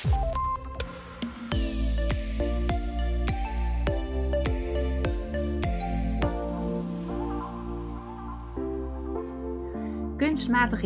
Kunstmatige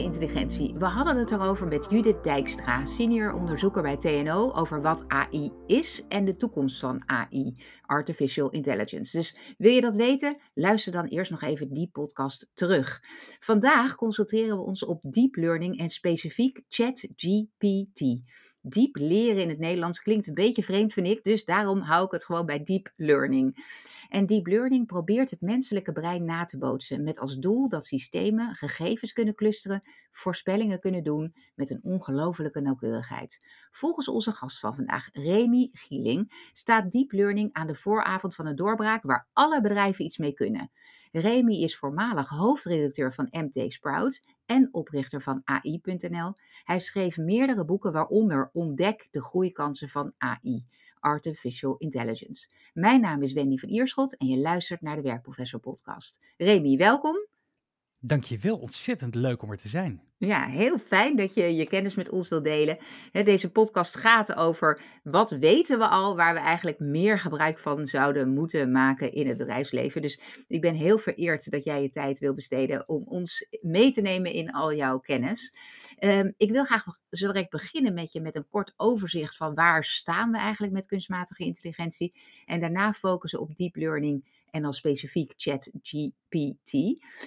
intelligentie. We hadden het erover met Judith Dijkstra, senior onderzoeker bij TNO, over wat AI is en de toekomst van AI, Artificial Intelligence. Dus wil je dat weten? Luister dan eerst nog even die podcast terug. Vandaag concentreren we ons op deep learning en specifiek ChatGPT. Diep leren in het Nederlands klinkt een beetje vreemd, vind ik, dus daarom hou ik het gewoon bij deep learning. En deep learning probeert het menselijke brein na te bootsen met als doel dat systemen gegevens kunnen clusteren, voorspellingen kunnen doen met een ongelofelijke nauwkeurigheid. Volgens onze gast van vandaag, Remy Gieling, staat deep learning aan de vooravond van een doorbraak waar alle bedrijven iets mee kunnen. Remy is voormalig hoofdredacteur van MT Sprout en oprichter van AI.nl. Hij schreef meerdere boeken, waaronder Ontdek de groeikansen van AI. Artificial Intelligence. Mijn naam is Wendy van Ierschot en je luistert naar de Werkprofessor podcast. Remy, welkom. Dankjewel, ontzettend leuk om er te zijn. Ja, heel fijn dat je je kennis met ons wilt delen. Deze podcast gaat over wat weten we al, waar we eigenlijk meer gebruik van zouden moeten maken in het bedrijfsleven. Dus ik ben heel vereerd dat jij je tijd wil besteden om ons mee te nemen in al jouw kennis. Um, ik wil graag direct beginnen met je met een kort overzicht van waar staan we eigenlijk met kunstmatige intelligentie. En daarna focussen op deep learning en dan specifiek ChatGPT.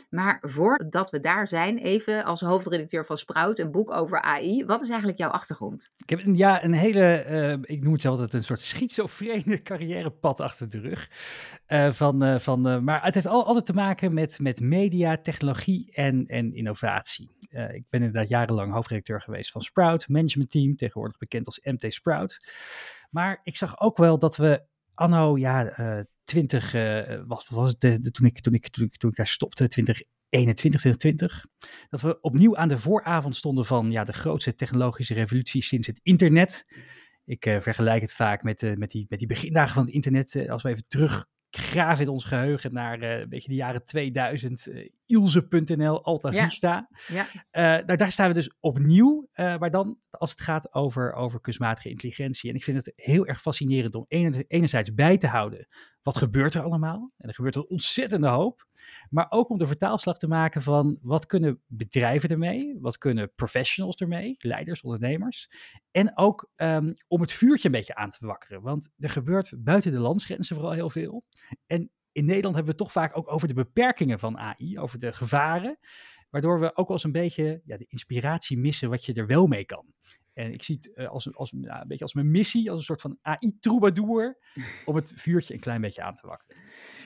Maar voordat we daar zijn, even als hoofdredacteur van Sprout, een boek over AI. Wat is eigenlijk jouw achtergrond? Ik heb ja, een hele, uh, ik noem het zelf altijd een soort schizofrene carrièrepad achter de rug. Uh, van, uh, van, maar het heeft al, altijd te maken met, met media, technologie en, en innovatie. ik ben inderdaad jarenlang hoofdredacteur geweest van Sprout, management team, tegenwoordig bekend als MT Sprout. Maar ik zag ook wel dat we anno ja, 20, uh, was, was het de, de, toen, ik, toen, ik, toen, ik, daar stopte, 2021, 2020, dat we opnieuw aan de vooravond stonden van ja, de grootste technologische revolutie sinds het internet. Ik uh, vergelijk het vaak met, uh, met, die, met die begindagen van het internet. Als we even teruggraven in ons geheugen naar een beetje de jaren 2000, Ilse.nl, Alta Vista. Ja. ja. nou, daar staan we dus opnieuw, maar dan als het gaat over, over kunstmatige intelligentie. En ik vind het heel erg fascinerend om enerzijds bij te houden wat gebeurt er allemaal? En er gebeurt een ontzettende hoop. Maar ook om de vertaalslag te maken van wat kunnen bedrijven ermee? Wat kunnen professionals ermee? Leiders, ondernemers. En ook um, om het vuurtje een beetje aan te wakkeren. Want er gebeurt buiten de landsgrenzen vooral heel veel. En in Nederland hebben we het toch vaak ook over de beperkingen van AI, over de gevaren. Waardoor we ook wel eens een beetje ja, de inspiratie missen wat je er wel mee kan. En ik zie het uh, als, als, nou, een beetje als mijn missie, als een soort van AI-troubadour, om het vuurtje een klein beetje aan te wakkeren.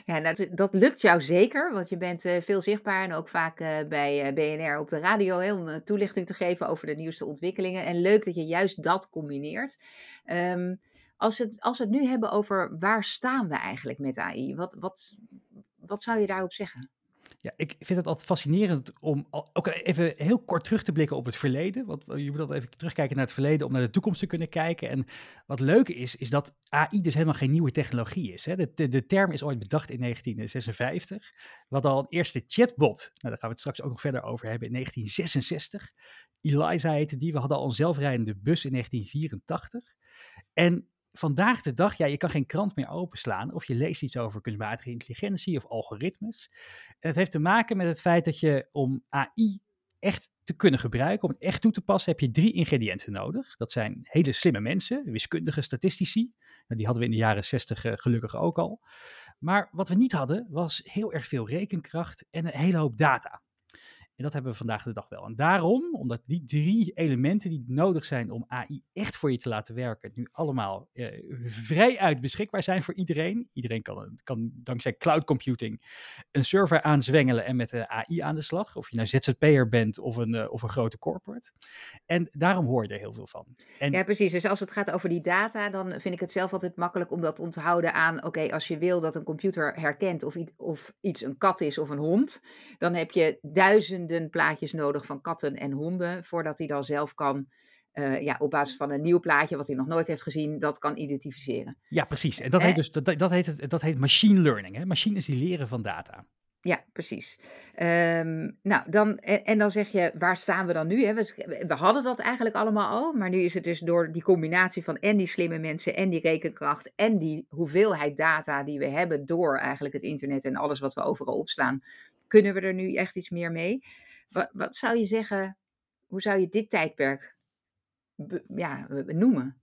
Ja, dat, dat lukt jou zeker, want je bent uh, veel zichtbaar en ook vaak uh, bij BNR op de radio hè, om toelichting te geven over de nieuwste ontwikkelingen. En leuk dat je juist dat combineert. Um, als, het, als we het nu hebben over waar staan we eigenlijk met AI, wat, wat, wat zou je daarop zeggen? Ja, ik vind het altijd fascinerend om ook even heel kort terug te blikken op het verleden. Want je moet altijd even terugkijken naar het verleden om naar de toekomst te kunnen kijken. En wat leuk is, is dat AI dus helemaal geen nieuwe technologie is. Hè. De, de, term is ooit bedacht in 1956. We hadden al een eerste chatbot. Nou, daar gaan we het straks ook nog verder over hebben in 1966. Eliza heette die. We hadden al een zelfrijdende bus in 1984. En vandaag de dag, ja, je kan geen krant meer openslaan of je leest iets over kunstmatige intelligentie of algoritmes. En het heeft te maken met het feit dat je om AI echt te kunnen gebruiken, om het echt toe te passen, heb je drie ingrediënten nodig. Dat zijn hele slimme mensen, wiskundige statistici. Nou, die hadden we in de jaren 60 uh, gelukkig ook al. Maar wat we niet hadden, was heel erg veel rekenkracht en een hele hoop data. En dat hebben we vandaag de dag wel. En daarom, omdat die drie elementen die nodig zijn om AI echt voor je te laten werken, nu allemaal eh, vrij uit beschikbaar zijn voor iedereen. Iedereen kan, kan dankzij cloud computing een server aanzwengelen en met de AI aan de slag. Of je nou ZZP'er bent of een, uh, of een grote corporate. En daarom hoor je er heel veel van. En, ja, precies. Dus als het gaat over die data, dan vind ik het zelf altijd makkelijk om dat te onthouden aan, oké, als je wil dat een computer herkent of, of iets een kat is of een hond, dan heb je duizenden plaatjes nodig van katten en honden, voordat hij dan zelf kan, uh, ja, op basis van een nieuw plaatje wat hij nog nooit heeft gezien, dat kan identificeren. Ja, precies. En dat heet dus dat, dat heet, dat heet machine learning. Hè? Machines die leren van data. Ja, precies. Ehm, nou, dan, en, en dan zeg je, waar staan we dan nu? Hè? We, we hadden dat eigenlijk allemaal al, maar nu is het dus door die combinatie van en die slimme mensen en die rekenkracht en die hoeveelheid data die we hebben door eigenlijk het internet en alles wat we overal opslaan, kunnen we er nu echt iets meer mee? Wat, wat zou je zeggen, hoe zou je dit tijdperk ja, noemen?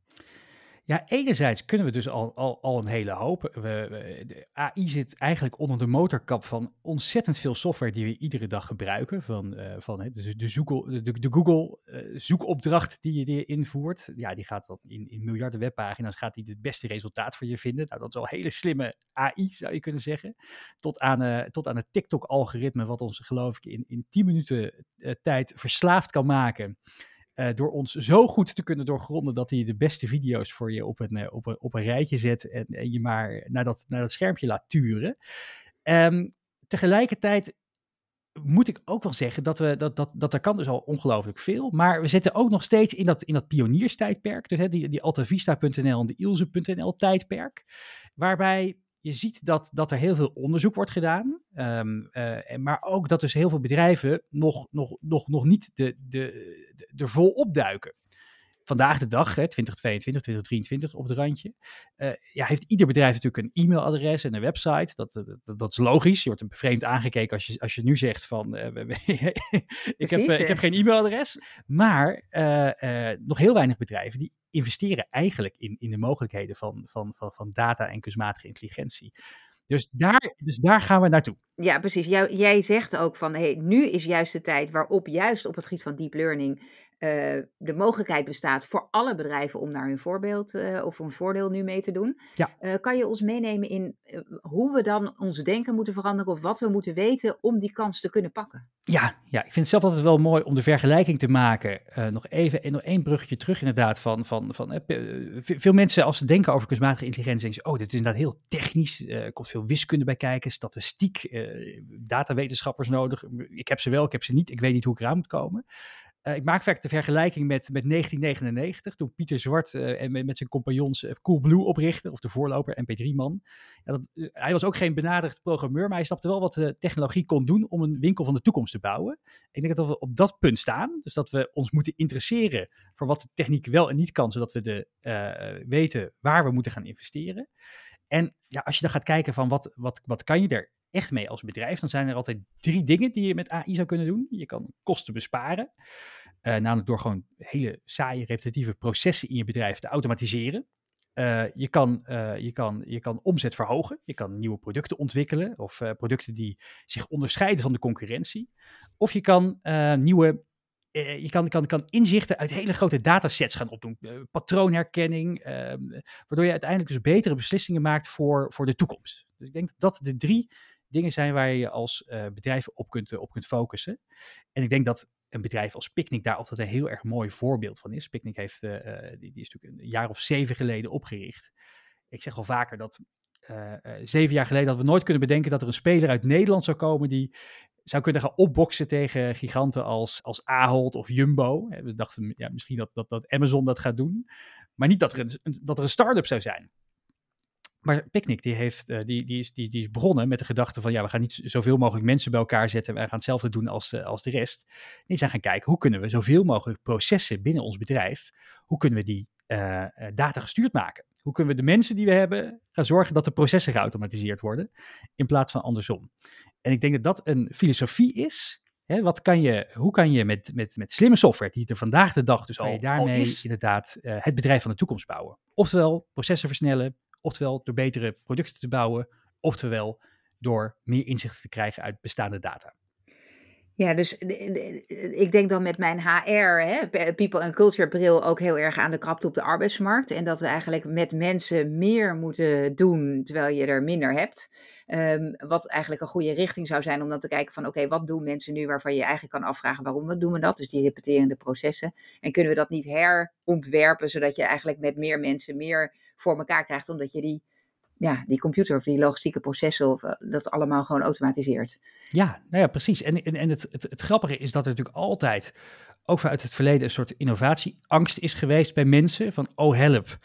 Ja, enerzijds kunnen we dus al, al, al een hele hoop. We, de AI zit eigenlijk onder de motorkap van ontzettend veel software die we iedere dag gebruiken. Van, uh, van dus de, zoek, de, de Google zoekopdracht die je, die invoert. Ja, die gaat dan in, in miljarden webpagina's gaat die het beste resultaat voor je vinden. Nou, dat is al hele slimme AI, zou je kunnen zeggen. Tot aan, uh, tot aan het TikTok-algoritme, wat ons geloof ik in, in 10 minuten tijd verslaafd kan maken. Uh, door ons zo goed te kunnen doorgronden dat hij de beste video's voor je op een, uh, op een, op een rijtje zet en, en, je maar naar dat, naar dat schermpje laat turen. Um, tegelijkertijd moet ik ook wel zeggen dat, we, dat, dat, dat er kan dus al ongelooflijk veel. Maar we zitten ook nog steeds in dat, in dat pionierstijdperk. Dus hè, die, die altavista.nl en de ilse.nl tijdperk. Waarbij je ziet dat, dat er heel veel onderzoek wordt gedaan, um, uh, maar ook dat dus heel veel bedrijven nog, nog, nog, nog niet de, de, de, er vol opduiken. Vandaag de dag, hè, 2022, 2023 op het randje, uh, ja, heeft ieder bedrijf natuurlijk een e-mailadres en een website. Dat, dat, dat, is logisch. Je wordt vreemd aangekeken als je, als je nu zegt van, uh, ik, heb, ik heb geen e-mailadres. Maar nog heel weinig bedrijven die investeren eigenlijk in, in de mogelijkheden van, van, van, van data en kunstmatige intelligentie. Dus daar, dus daar gaan we naartoe. Ja, precies. Jou, jij zegt ook van hey, nu is juist de tijd waarop juist op het gebied van deep learning uh, de mogelijkheid bestaat voor alle bedrijven om daar hun voorbeeld uh, of een voordeel nu mee te doen. Ja. Uh, kan je ons meenemen in hoe we dan ons denken moeten veranderen of wat we moeten weten om die kans te kunnen pakken? Ja, ja ik vind het zelf altijd wel mooi om de vergelijking te maken. nog even en nog één bruggetje terug inderdaad van, van, van veel mensen als ze denken over kunstmatige intelligentie denken ze, oh dit is inderdaad heel technisch, er komt veel wiskunde bij kijken, statistiek, datawetenschappers nodig. Ik heb ze wel, ik heb ze niet, ik weet niet hoe ik eraan moet komen. Uh, ik maak vaak de vergelijking met, met 1999, toen Pieter Zwart uh, en met, zijn compagnons uh, Coolblue oprichtte, of de voorloper, MP3-man. Ja, hij was ook geen benaderd programmeur, maar hij snapte wel wat de technologie kon doen om een winkel van de toekomst te bouwen. Ik denk dat we op dat punt staan, dus dat we ons moeten interesseren voor wat de techniek wel en niet kan, zodat we de, weten waar we moeten gaan investeren. En ja, als je dan gaat kijken van wat, wat, wat kan je er echt mee als bedrijf, dan zijn er altijd drie dingen die je met AI zou kunnen doen. Je kan kosten besparen, uh, namelijk door gewoon hele saaie, repetitieve processen in je bedrijf te automatiseren. Uh, je, kan, uh, je, kan, je kan omzet verhogen, je kan nieuwe producten ontwikkelen of producten die zich onderscheiden van de concurrentie. Of je kan nieuwe je kan, kan, kan inzichten uit hele grote datasets gaan opdoen. patroonherkenning, ehm, waardoor je uiteindelijk dus betere beslissingen maakt voor, voor de toekomst. Dus ik denk dat de drie dingen zijn waar je als uh, bedrijf op kunt, op kunt focussen. En ik denk dat een bedrijf als Picnic daar altijd een heel erg mooi voorbeeld van is. Picnic heeft, uh, die, die, is natuurlijk een jaar of zeven geleden opgericht. Ik zeg al vaker dat zeven jaar geleden hadden we nooit kunnen bedenken dat er een speler uit Nederland zou komen die zou kunnen gaan opboksen tegen giganten als, als Ahold of Jumbo. We dachten ja, misschien dat, dat, dat Amazon dat gaat doen. Maar niet dat er een, dat er een start-up zou zijn. Maar Picnic die heeft, uh, die, die, is, die, die is begonnen met de gedachte van ja, we gaan niet zoveel mogelijk mensen bij elkaar zetten. Wij gaan hetzelfde doen als, uh, als de rest. Die zijn gaan kijken hoe kunnen we zoveel mogelijk processen binnen ons bedrijf, hoe kunnen we die uh, data gestuurd maken? Hoe kunnen we de mensen die we hebben gaan zorgen dat de processen geautomatiseerd worden in plaats van andersom? En ik denk dat dat een filosofie is Hè, wat kan je, hoe kan je met, met, met slimme software, die er vandaag de dag dus al, je daarmee is. inderdaad het bedrijf van de toekomst bouwen? Oftewel processen versnellen, Oftewel door betere producten te bouwen, oftewel door meer inzicht te krijgen uit bestaande data. Ja, dus ik denk dan met mijn HR, hè, people and culture bril, ook heel erg aan de krapte op de arbeidsmarkt. En dat we eigenlijk met mensen meer moeten doen, terwijl je er minder hebt. Um, wat eigenlijk een goede richting zou zijn om dan te kijken van oké, wat doen mensen nu waarvan je eigenlijk kan afvragen waarom doen we dat? Dus die repeterende processen. En kunnen we dat niet herontwerpen, zodat je eigenlijk met meer mensen meer voor elkaar krijgt, omdat je die, ja, die computer of die logistieke processen of eh, dat allemaal gewoon automatiseert. Ja, nou ja, precies. En, en, en het, het, het grappige is dat er natuurlijk altijd, ook vanuit het verleden, een soort innovatieangst is geweest bij mensen van, oh help,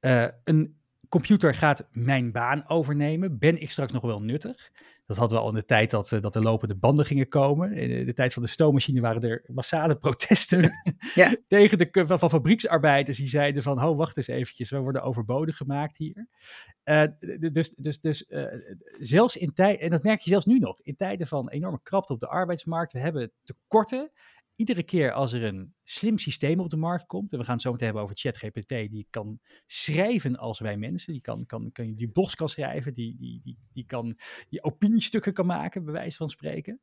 uh, een computer gaat mijn baan overnemen, ben ik straks nog wel nuttig? Dat hadden we al in de tijd dat, dat de lopende banden gingen komen. In de tijd van de stoommachine waren er massale protesten ja. tegen de, van, van fabrieksarbeiders die zeiden van, oh wacht eens eventjes, we worden overbodig gemaakt hier. Uh, dus dus, dus uh, zelfs in tijden, en dat merk je zelfs nu nog, in tijden van enorme krapte op de arbeidsmarkt, we hebben tekorten iedere keer als er een slim systeem op de markt komt, en we gaan het zo meteen hebben over ChatGPT, die kan schrijven als wij mensen, die kan, kan, kan die blogs schrijven, die, die, die, die kan die opiniestukken kan maken, bij wijze van spreken.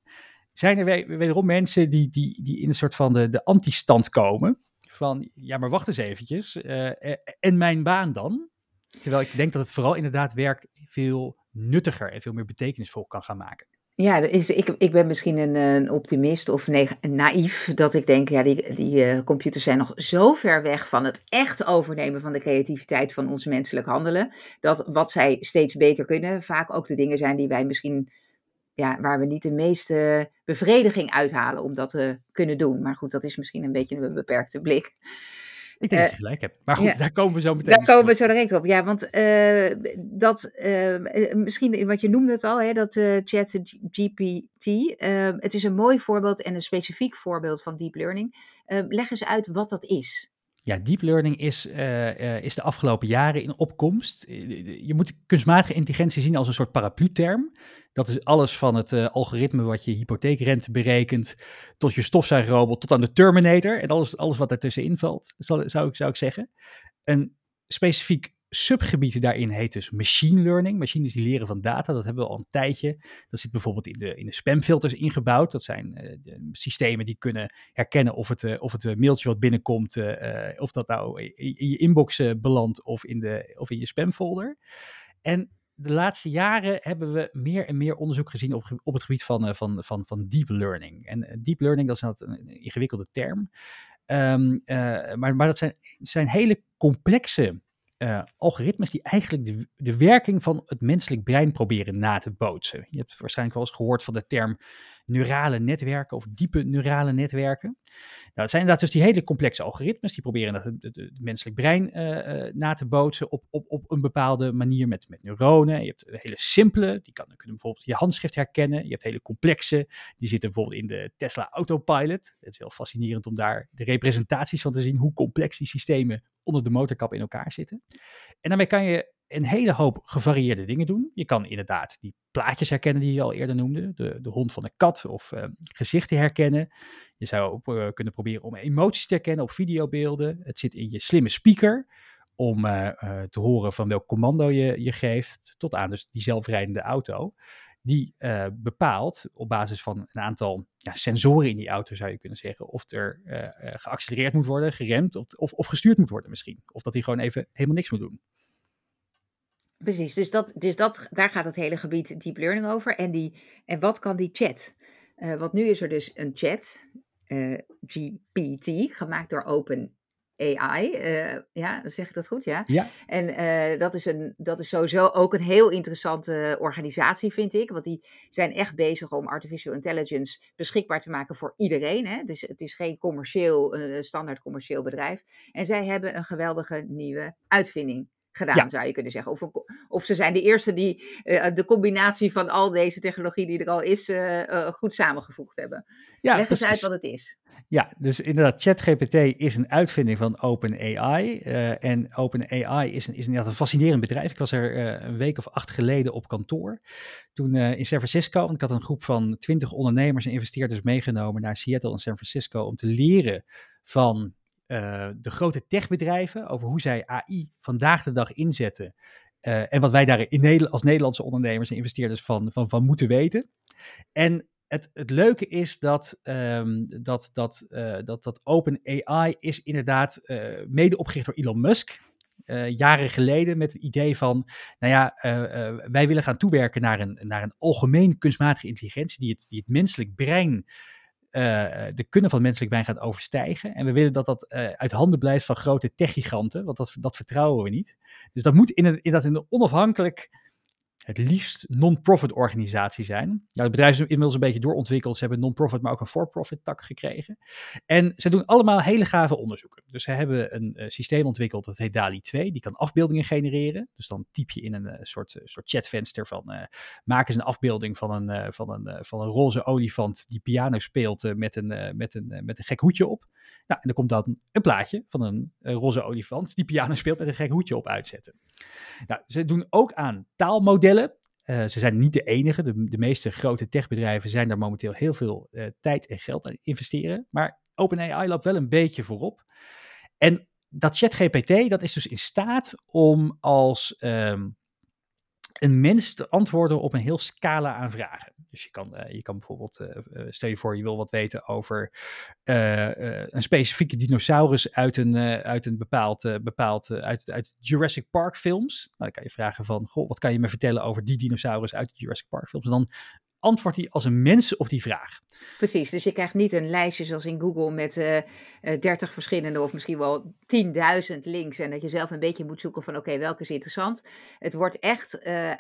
Zijn er wederom mensen die, die, die in een soort van de, de antistand komen, van ja, maar wacht eens eventjes, uh, en mijn baan dan? Terwijl ik denk dat het vooral inderdaad werk veel nuttiger en veel meer betekenisvol kan gaan maken. Ja, is, ik, ik ben misschien een, een optimist of naïef dat ik denk, ja, die, die uh, computers zijn nog zo ver weg van het echt overnemen van de creativiteit van ons menselijk handelen, dat wat zij steeds beter kunnen, vaak ook de dingen zijn die wij misschien, ja, waar we niet de meeste bevrediging uithalen om dat te kunnen doen. Maar goed, dat is misschien een beetje een beperkte blik. Ik denk dat je eh, gelijk hebt. Maar goed, daar komen we zo meteen Daar komen we zo direct op. Ja, want uh, dat, uh, misschien wat je noemde het al, hè, dat uh, chat GPT. het is een mooi voorbeeld en een specifiek voorbeeld van deep learning. leg eens uit wat dat is. Ja, deep learning is, is de afgelopen jaren in opkomst. Je moet kunstmatige intelligentie zien als een soort paraplu-term. Dat is alles van het algoritme wat je hypotheekrente berekent, tot je stofzuigrobot, tot aan de Terminator en alles, alles wat ertussenin valt, zou, zou, ik, zou ik zeggen. Een specifiek subgebied daarin heet dus machine learning. Machines die leren van data, dat hebben we al een tijdje. Dat zit bijvoorbeeld in de, in de spamfilters ingebouwd. Dat zijn uh, systemen die kunnen herkennen of het, uh, of het mailtje wat binnenkomt, of dat nou in, je inbox belandt of in, de, of in je spamfolder. En de laatste jaren hebben we meer en meer onderzoek gezien op, op het gebied van, van, van, van deep learning. En deep learning, dat is een, ingewikkelde term. Uh, maar, maar dat zijn, zijn hele complexe uh, algoritmes die eigenlijk de, de werking van het menselijk brein proberen na te bootsen. Je hebt waarschijnlijk wel eens gehoord van de term neurale netwerken of diepe neurale netwerken. Nou, het zijn inderdaad dus die hele complexe algoritmes die proberen het, het, menselijk brein uh, uh, na te bootsen op, op, op een bepaalde manier met, met neuronen. Je hebt hele simpele, die kan, kunnen bijvoorbeeld je handschrift herkennen. Je hebt hele complexe, die zitten bijvoorbeeld in de Tesla Autopilot. Het is heel fascinerend om daar de representaties van te zien, hoe complex die systemen onder de motorkap in elkaar zitten. En daarmee kan je een hele hoop gevarieerde dingen doen. Je kan inderdaad die plaatjes herkennen die je al eerder noemde. De, de hond van een kat of uh, gezichten herkennen. Je zou ook uh, kunnen proberen om emoties te herkennen op videobeelden. Het zit in je slimme speaker om uh, te horen van welk commando je, je geeft. Tot aan dus die zelfrijdende auto. Die bepaalt op basis van een aantal ja, sensoren in die auto zou je kunnen zeggen. Of er geaccelereerd moet worden, geremd of, of gestuurd moet worden misschien. Of dat hij gewoon even helemaal niks moet doen. Precies, dus, dat, dus dat, daar gaat het hele gebied deep learning over. En, die, en wat kan die chat? Uh, want nu is er dus een chat, uh, eh, GPT, gemaakt door Open AI. Uh, eh, ja, zeg ik dat goed? Ja. ja. En dat, is een, dat is sowieso ook een heel interessante organisatie, vind ik. Want die zijn echt bezig om artificial intelligence beschikbaar te maken voor iedereen. Hè? Het, is, het is geen commercieel, standaard commercieel bedrijf. En zij hebben een geweldige nieuwe uitvinding gedaan, zou je kunnen zeggen. Of, of ze zijn de eerste die uh, de combinatie van al deze technologie die er al is, uh, uh, goed samengevoegd hebben. Ja, Leg eens uit wat het is. Ja, dus inderdaad, ChatGPT is een uitvinding van OpenAI. En OpenAI is, een, is inderdaad een fascinerend bedrijf. Ik was er een week of acht geleden op kantoor. Toen in San Francisco, want ik had een groep van twintig ondernemers en investeerders meegenomen naar Seattle en San Francisco om te leren van uh, de grote techbedrijven over hoe zij AI vandaag de dag inzetten. Uh, en wat wij daar in Nederland, als Nederlandse ondernemers en investeerders van, van, van moeten weten. En het, het leuke is dat, um, dat, dat, uh, dat, dat Open AI is inderdaad mede opgericht door Elon Musk. jaren geleden met het idee van, nou ja, wij willen gaan toewerken naar een, naar een algemeen kunstmatige intelligentie die het, die het menselijk brein de kunnen van menselijk brein gaat overstijgen. En we willen dat dat uh, uit handen blijft van grote techgiganten, want dat, dat vertrouwen we niet. Dus dat moet in in dat in een onafhankelijk het liefst non-profit organisatie zijn. Nou, het bedrijf is inmiddels een beetje doorontwikkeld. Ze hebben non-profit, maar ook een for-profit tak gekregen. En ze doen allemaal hele gave onderzoeken. Dus ze hebben een uh, systeem ontwikkeld, dat heet DALI 2. Die kan afbeeldingen genereren. Dus dan typ je in een uh, soort, soort chatvenster van... Maak eens een afbeelding van een, van een, van een roze olifant die piano speelt met, een, met, een, met een gek hoedje op. Nou, en dan komt dan een plaatje van een roze olifant die piano speelt met een gek hoedje op uitzetten. Nou, ze doen ook aan taalmodellen. Uh, ze zijn niet de enige. De, de, meeste grote techbedrijven zijn daar momenteel heel veel uh, tijd en geld aan investeren. Maar OpenAI loopt wel een beetje voorop. En dat ChatGPT, dat is dus in staat om als um, een mens te antwoorden op een heel scala aan vragen. Dus je kan, uh, je kan bijvoorbeeld, uh, stel je voor je wil wat weten over een specifieke dinosaurus uit een, uit een bepaald, bepaald uit, uit Jurassic Park films. Nou, dan kan je vragen van, goh, wat kan je me vertellen over die dinosaurus uit de Jurassic Park films? Dan antwoordt hij als een mens op die vraag. Precies, dus je krijgt niet een lijstje zoals in Google met uh, uh, 30 verschillende of misschien wel 10.000 links en dat je zelf een beetje moet zoeken van oké, welke is interessant. Het wordt echt, uh,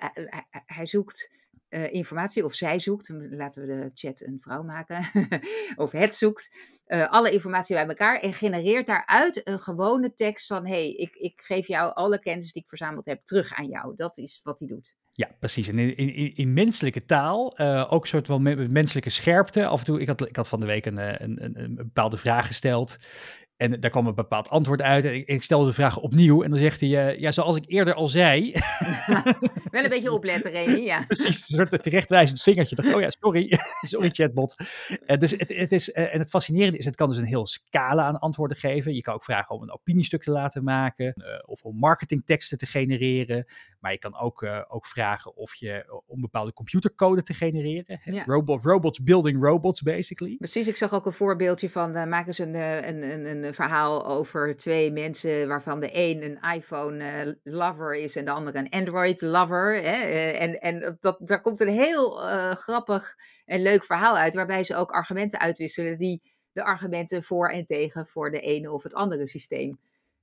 hij zoekt uh, informatie, of zij zoekt, laten we de chat een vrouw maken, of het zoekt, uh, alle informatie bij elkaar en genereert daaruit een gewone tekst van, hey, ik, ik geef jou alle kennis die ik verzameld heb terug aan jou. Dat is wat hij doet. Ja, precies. En in, in, in menselijke taal, uh, ook een soort van menselijke scherpte. Af en toe, ik had, ik had van de week een, een, een, een bepaalde vraag gesteld. En daar kwam een bepaald antwoord uit. En ik, ik stelde de vraag opnieuw. En dan zegt hij, uh, ja, zoals ik eerder al zei. Wel een beetje opletten, Remy, ja. Precies, een soort terechtwijzend vingertje. Dacht, oh ja, sorry, sorry chatbot. Uh, dus het, het is, uh, en het fascinerende is, het kan dus een heel scala aan antwoorden geven. Je kan ook vragen om een opiniestuk te laten maken. of om marketingteksten te genereren. Maar je kan ook, ook vragen of je om bepaalde computercode te genereren. Ja. Robot, robots building robots, basically. Precies, ik zag ook een voorbeeldje van, maak eens een, een, een, een verhaal over twee mensen waarvan de een een iPhone uh, lover is en de andere een Android lover. Hè? Eh, en en dat, daar komt een heel uh, grappig en leuk verhaal uit, waarbij ze ook argumenten uitwisselen die de argumenten voor en tegen voor de ene of het andere systeem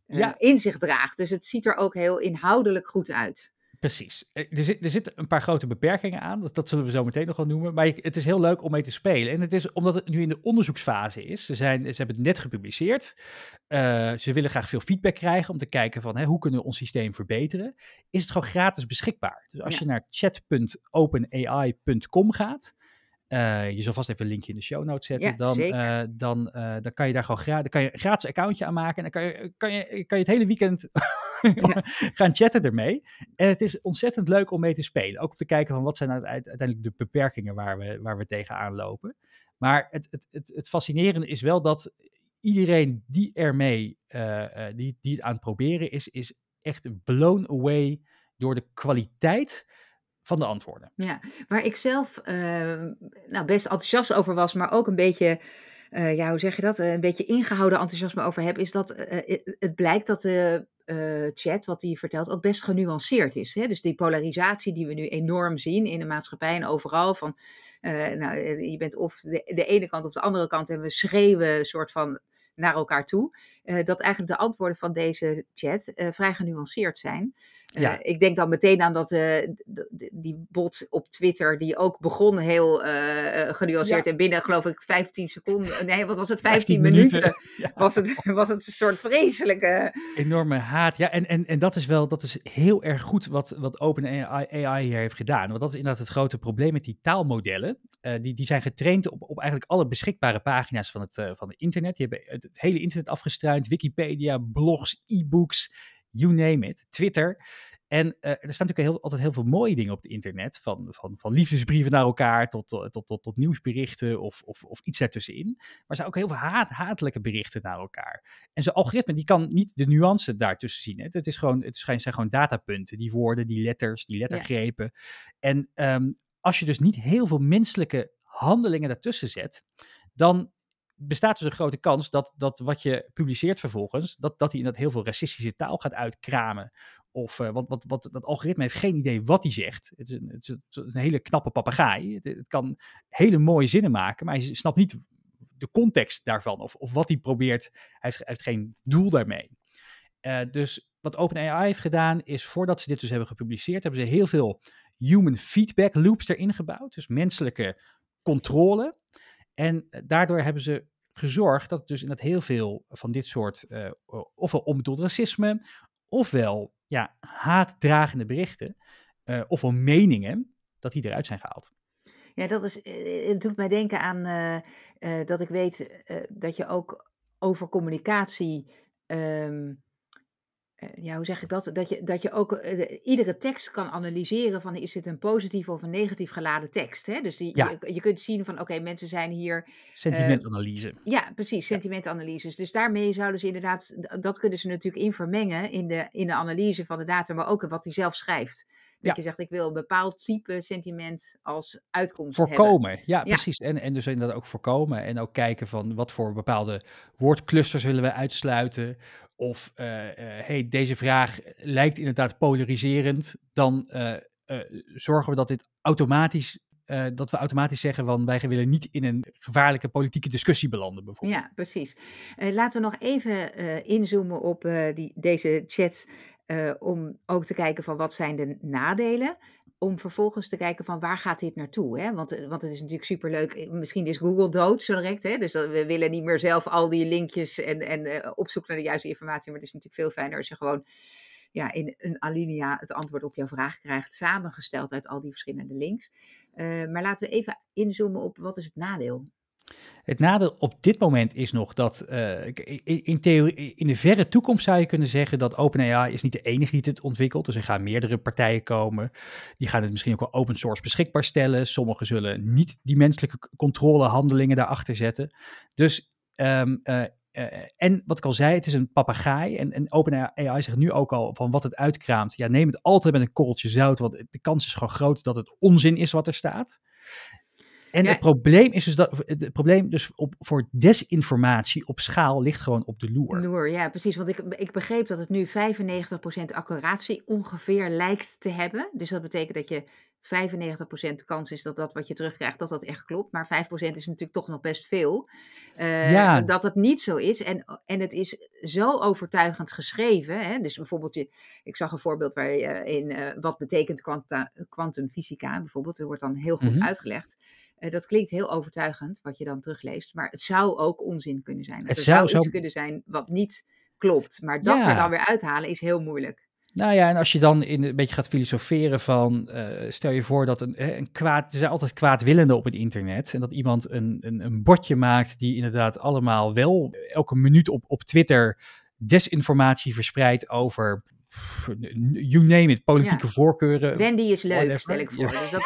ja. in zich draagt. Dus het ziet er ook heel inhoudelijk goed uit. Precies. Er, zit, er zitten een paar grote beperkingen aan. Dat, dat zullen we zo meteen nog wel noemen. Maar het is heel leuk om mee te spelen. En het is omdat het nu in de onderzoeksfase is. Ze, zijn, ze hebben het net gepubliceerd. Uh, ze willen graag veel feedback krijgen om te kijken van hè, hoe kunnen we ons systeem verbeteren. Is het gewoon gratis beschikbaar. Dus als ja. je naar chat.openai.com gaat. Uh, je zal vast even een linkje in de show notes zetten. Ja, dan, uh, dan, dan kan je daar gewoon gra dan kan je een gratis accountje aanmaken. En dan kan je, kan je, kan je het hele weekend ja. gaan chatten ermee. En het is ontzettend leuk om mee te spelen. Ook om te kijken van wat zijn nou uiteindelijk de beperkingen waar we, waar we tegenaan lopen. Maar het, het, het, het fascinerende is wel dat iedereen die ermee uh, uh, die, die het aan het proberen is, is echt blown away door de kwaliteit van de antwoorden. Ja, waar ik zelf uh, nou, best enthousiast over was, maar ook een beetje, uh, ja, hoe zeg je dat? een beetje ingehouden enthousiasme over heb, is dat uh, het blijkt dat de chat, wat hij vertelt, ook best genuanceerd is. Hè? Dus die polarisatie die we nu enorm zien in de maatschappij en overal, van nou, je bent of de, de ene kant of de andere kant en we schreeuwen soort van naar elkaar toe. Uh, dat eigenlijk de antwoorden van deze chat uh, vrij genuanceerd zijn. Uh, ja. Ik denk dan meteen aan dat die bot op Twitter, die ook begon heel genuanceerd. Ja. En binnen, geloof ik, 15 seconden, nee, wat was het, 15, 15 minuten, minuten. Ja. was, het, was het een soort vreselijke... Enorme haat, ja. En, en, en dat is wel, dat is heel erg goed wat, wat OpenAI hier heeft gedaan. Want dat is inderdaad het grote probleem met die taalmodellen. die, die zijn getraind op, op eigenlijk alle beschikbare pagina's van het, van het internet. Die hebben het, hele internet afgestruind Wikipedia, blogs, e-books, you name it, Twitter. En uh, er staan natuurlijk heel, altijd heel veel mooie dingen op het internet, van, van, van liefdesbrieven naar elkaar tot, tot, tot, tot nieuwsberichten of, of, of iets daartussenin. Maar er zijn ook heel veel haat, hatelijke berichten naar elkaar. En zo'n algoritme die kan niet de nuance daartussen zien. Hè. Het, is gewoon, het zijn gewoon datapunten, die woorden, die letters, die lettergrepen. Ja. En um, als je dus niet heel veel menselijke handelingen daartussen zet, dan bestaat dus een grote kans dat, dat wat je publiceert vervolgens, dat, dat hij inderdaad heel veel racistische taal gaat uitkramen. Of, uh, want wat, wat, dat algoritme heeft geen idee wat hij zegt. Het is een, het is een hele knappe papegaai. Het, het, kan hele mooie zinnen maken, maar hij snapt niet de context daarvan. Of, of wat hij probeert. Hij heeft, geen doel daarmee. Uh, dus wat OpenAI heeft gedaan, is voordat ze dit dus hebben gepubliceerd, hebben ze heel veel human feedback loops erin gebouwd, dus menselijke controle. En daardoor hebben ze gezorgd dat dus inderdaad heel veel van dit soort, uh, ofwel onbedoeld racisme, ofwel ja, haatdragende berichten, uh, ofwel meningen, dat die eruit zijn gehaald. Ja, dat is, het doet mij denken aan dat ik weet dat je ook over communicatie um, eh, ja, hoe zeg ik dat? Dat je, dat je ook uh, iedere tekst kan analyseren van is dit een positief of een negatief geladen tekst. Hè? Dus die, ja. je, je, kunt zien van oké, mensen zijn hier... Sentimentanalyse. Uh, ja, precies, sentimentanalyses. Dus daarmee zouden ze inderdaad, dat kunnen ze natuurlijk in vermengen in de, in de analyse van de data, maar ook in wat hij zelf schrijft. Dat je zegt, ik wil een bepaald type sentiment als uitkomst voorkomen. Hebben. Ja, precies. En, en dus inderdaad ook voorkomen. En ook kijken van wat voor bepaalde woordclusters willen we uitsluiten. Of uh, hey, deze vraag lijkt inderdaad polariserend. Dan uh, zorgen we dat dit automatisch dat we automatisch zeggen van wij willen niet in een gevaarlijke politieke discussie belanden bijvoorbeeld. Ja, precies. Laten we nog even inzoomen op die, deze chat om ook te kijken van wat zijn de nadelen om vervolgens te kijken van waar gaat dit naartoe. Hè? Want, want het is natuurlijk superleuk. Misschien is Google dood zo direct. Hè? Dus we willen niet meer zelf al die linkjes en, en uh, opzoeken naar de juiste informatie. Maar het is natuurlijk veel fijner als je gewoon ja, in een alinea het antwoord op jouw vraag krijgt. Samengesteld uit al die verschillende links. Maar laten we even inzoomen op wat is het nadeel. Het nadeel op dit moment is nog dat uh, in, theorie, in de verre toekomst zou je kunnen zeggen dat OpenAI is niet de enige die het ontwikkelt. Dus er gaan meerdere partijen komen. Die gaan het misschien ook wel open source beschikbaar stellen. Sommigen zullen niet die menselijke controlehandelingen daarachter zetten. Dus um, uh, uh, en wat ik al zei, het is een papegaai. En, en OpenAI zegt nu ook al van wat het uitkraamt. Ja, neem het altijd met een korreltje zout, want de kans is gewoon groot dat het onzin is wat er staat. En het probleem is dus dat het probleem dus op, voor desinformatie op schaal ligt gewoon op de loer. Loer, ja, precies. Want ik, ik begreep dat het nu 95% accuratie ongeveer lijkt te hebben. Dus dat betekent dat je 95% kans is dat dat wat je terugkrijgt, dat dat echt klopt. Maar 5% is natuurlijk toch nog best veel. Uh, ja. Dat het niet zo is. En, en het is zo overtuigend geschreven. Hè? Dus bijvoorbeeld, je, ik zag een voorbeeld waar je in uh, wat betekent kwantumfysica bijvoorbeeld. Er wordt dan heel goed mm -hmm. uitgelegd. Uh, dat klinkt heel overtuigend, wat je dan terugleest. Maar het zou ook onzin kunnen zijn. Het, zou, zou iets kunnen zijn wat niet klopt. Maar dat ja. er dan weer uithalen is heel moeilijk. Nou ja, en als je dan in een beetje gaat filosoferen van, uh, stel je voor dat een, een kwaad, er zijn altijd kwaadwillenden op het internet en dat iemand een, een, een bordje maakt die inderdaad allemaal wel elke minuut op, op Twitter desinformatie verspreidt over you name it, politieke ja. voorkeuren. Wendy is leuk, whatever. stel ik voor. Ja. Dus dat,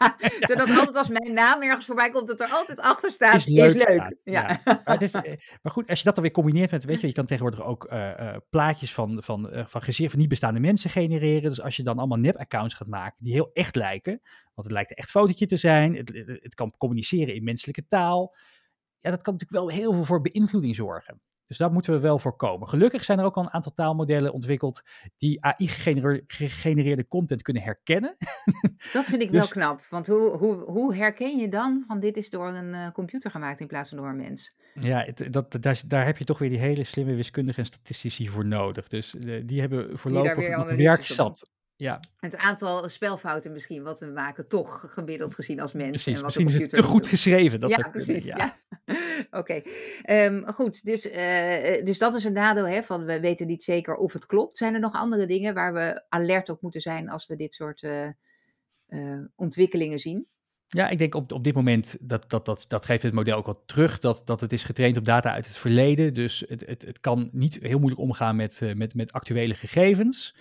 zodat altijd als mijn naam ergens voorbij komt, dat er altijd achter staat, is leuk. Is leuk. Ja. Maar, is, eh, maar, goed, als je dat dan weer combineert met, weet je, je kan tegenwoordig ook uh, uh, plaatjes van, van, uh, van gezeer van niet bestaande mensen genereren. Dus als je dan allemaal nep-accounts gaat maken, die heel echt lijken, want het lijkt een echt fotootje te zijn, het, het, het kan communiceren in menselijke taal. Ja, dat kan natuurlijk wel heel veel voor beïnvloeding zorgen. Dus dat moeten we wel voorkomen. Gelukkig zijn er ook al een aantal taalmodellen ontwikkeld die AI-gegenereerde content kunnen herkennen. Dat vind ik dus, wel knap. Want hoe, hoe, hoe herken je dan van dit is door een uh, computer gemaakt in plaats van door een mens? Ja, het, dat, daar, daar, heb je toch weer die hele slimme wiskundige en statistici voor nodig. Dus uh, die hebben voorlopig werk zat. Ja. Het aantal spelfouten misschien wat we maken, toch gemiddeld gezien als mens. Precies, en wat misschien is het te goed geschreven. Dat ja, precies. Ja. ja. Oké, um, goed. Dus, uh, dus dat is een nadeel hè, van we weten niet zeker of het klopt. Zijn er nog andere dingen waar we alert op moeten zijn als we dit soort uh, ontwikkelingen zien? Ja, ik denk op, op dit moment, dat, dat, dat, dat geeft het model ook wel terug, dat, dat het is getraind op data uit het verleden. Dus het, het, het kan niet heel moeilijk omgaan met, uh, met, met actuele gegevens.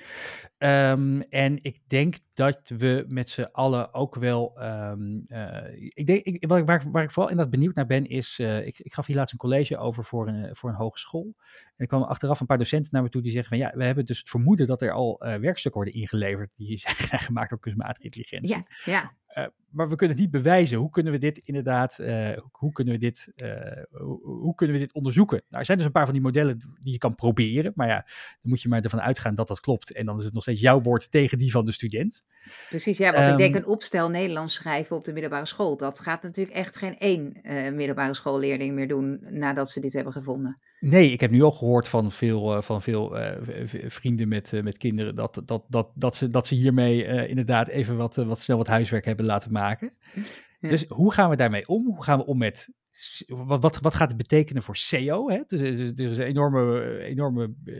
Um, en ik denk dat we met z'n allen ook wel. Um, uh, ik denk, ik, waar, waar, ik vooral inderdaad benieuwd naar ben, is. Uh, ik, ik gaf hier laatst een college over voor een, voor een hogeschool. Er kwamen achteraf een paar docenten naar me toe die zeggen: van ja, we hebben dus het vermoeden dat er al werkstukken worden ingeleverd die zijn gemaakt door kunstmatige intelligentie. Ja, ja. Uh, maar we kunnen het niet bewijzen. Hoe kunnen we dit inderdaad, uh, hoe, kunnen we dit, uh, hoe, hoe, kunnen we dit onderzoeken? Nou, er zijn dus een paar van die modellen die je kan proberen, maar ja, dan moet je maar ervan uitgaan dat dat klopt. En dan is het nog steeds jouw woord tegen die van de student. Precies, ja, want um, ik denk een opstel Nederlands schrijven op de middelbare school, dat gaat natuurlijk echt geen één middelbare schoolleerling meer doen nadat ze dit hebben gevonden. Nee, ik heb nu al gehoord van veel, van veel vrienden met, met kinderen dat, dat, dat, dat, ze, dat ze hiermee inderdaad even wat, wat snel wat huiswerk hebben laten maken. Dus hoe gaan we daarmee om? Hoe gaan we om met wat, wat, wat gaat het betekenen voor SEO? Hè? Dus, dus, er is een enorme, enorme eh,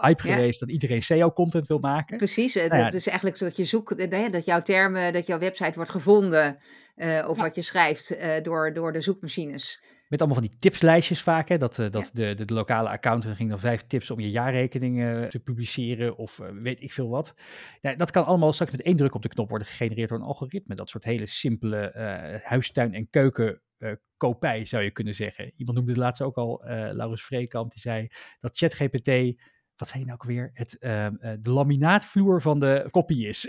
hype geweest dat iedereen SEO-content wil maken. Precies, nou dat is eigenlijk zo dat je zoekt, dat jouw termen, dat jouw website wordt gevonden, of wat je schrijft, door, door de zoekmachines. Met allemaal van die tipslijstjes vaak. Hè? Dat, dat de, de, de, lokale accountant ging dan vijf tips om je jaarrekening te publiceren of weet ik veel wat. Ja, dat kan allemaal straks met één druk op de knop worden gegenereerd door een algoritme. Dat soort hele simpele huistuin- en keuken uh, kopij, zou je kunnen zeggen. Iemand noemde het laatst ook al, uh, Laurens Vreekamp, die zei dat ChatGPT, wat zei je nou ook weer, het, uh, de laminaatvloer van de kopie is.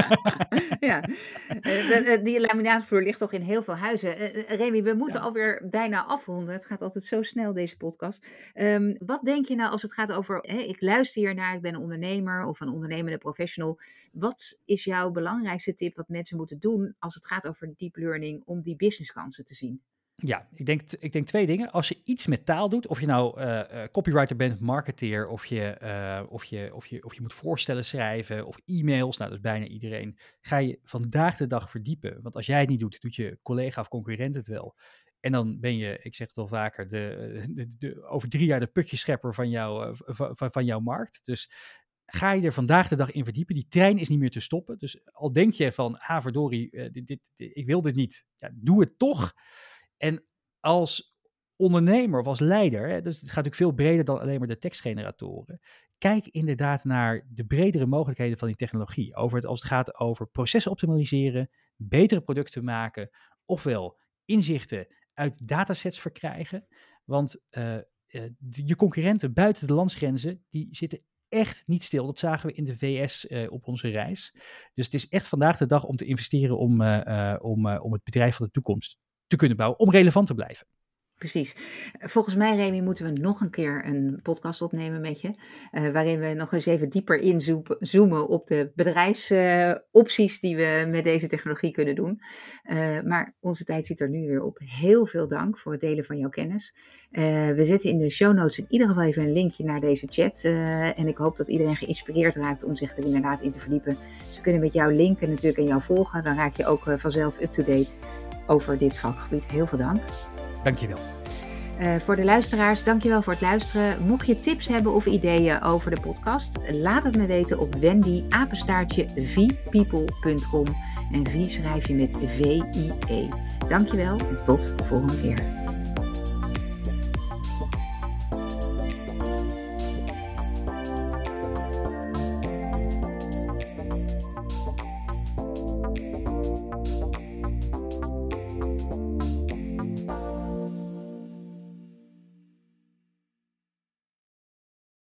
ja, die laminaatvloer ligt toch in heel veel huizen. Remy, we moeten alweer bijna afronden. Het gaat altijd zo snel, deze podcast. Um, wat denk je nou als het gaat over, hè, ik luister hier naar, ik ben een ondernemer of een ondernemende professional. Wat is jouw belangrijkste tip wat mensen moeten doen als het gaat over deep learning om die businesskansen te zien? Ja, ik denk, ik denk twee dingen. Als je iets met taal doet, of je nou uh, copywriter bent, marketeer, of je, uh, of, je, of, je, of je moet voorstellen schrijven, of e-mails, nou dat is bijna iedereen, ga je vandaag de dag verdiepen. Want als jij het niet doet, doet je collega of concurrent het wel. En dan ben je, ik zeg het al vaker, de, de, over drie jaar de putjeschepper van, jou, van, van jouw markt. Dus ga je er vandaag de dag in verdiepen. Die trein is niet meer te stoppen. Dus al denk je van, ah verdorie, dit, ik wil dit niet. Ja, doe het toch. En als ondernemer of als leider, hè, dus het gaat natuurlijk veel breder dan alleen maar de tekstgeneratoren. Kijk inderdaad naar de bredere mogelijkheden van die technologie. Over het, als het gaat over processen optimaliseren, betere producten maken, ofwel inzichten uit datasets verkrijgen. Want uh, je concurrenten buiten de landsgrenzen, die zitten echt niet stil. Dat zagen we in de VS uh, op onze reis. Dus het is echt vandaag de dag om te investeren om, uh, om het bedrijf van de toekomst te kunnen bouwen om relevant te blijven. Precies. Volgens mij, Remy, moeten we nog een keer een podcast opnemen met je. Uh, waarin we nog eens even dieper inzoomen op de bedrijfsopties uh, die we met deze technologie kunnen doen. Uh, maar onze tijd zit er nu weer op. Heel veel dank voor het delen van jouw kennis. we zetten in de show notes in ieder geval even een linkje naar deze chat. en ik hoop dat iedereen geïnspireerd raakt om zich er inderdaad in te verdiepen. Ze kunnen met jou linken natuurlijk en jou volgen. Dan raak je ook vanzelf up-to-date over dit vakgebied. Heel veel dank. Dankjewel. Uh, voor de luisteraars, dankjewel voor het luisteren. Mocht je tips hebben of ideeën over de podcast, laat het me weten op wendyapenstaartje vpeople.com. En V schrijf je met V-I-E. Dankjewel en tot de volgende keer.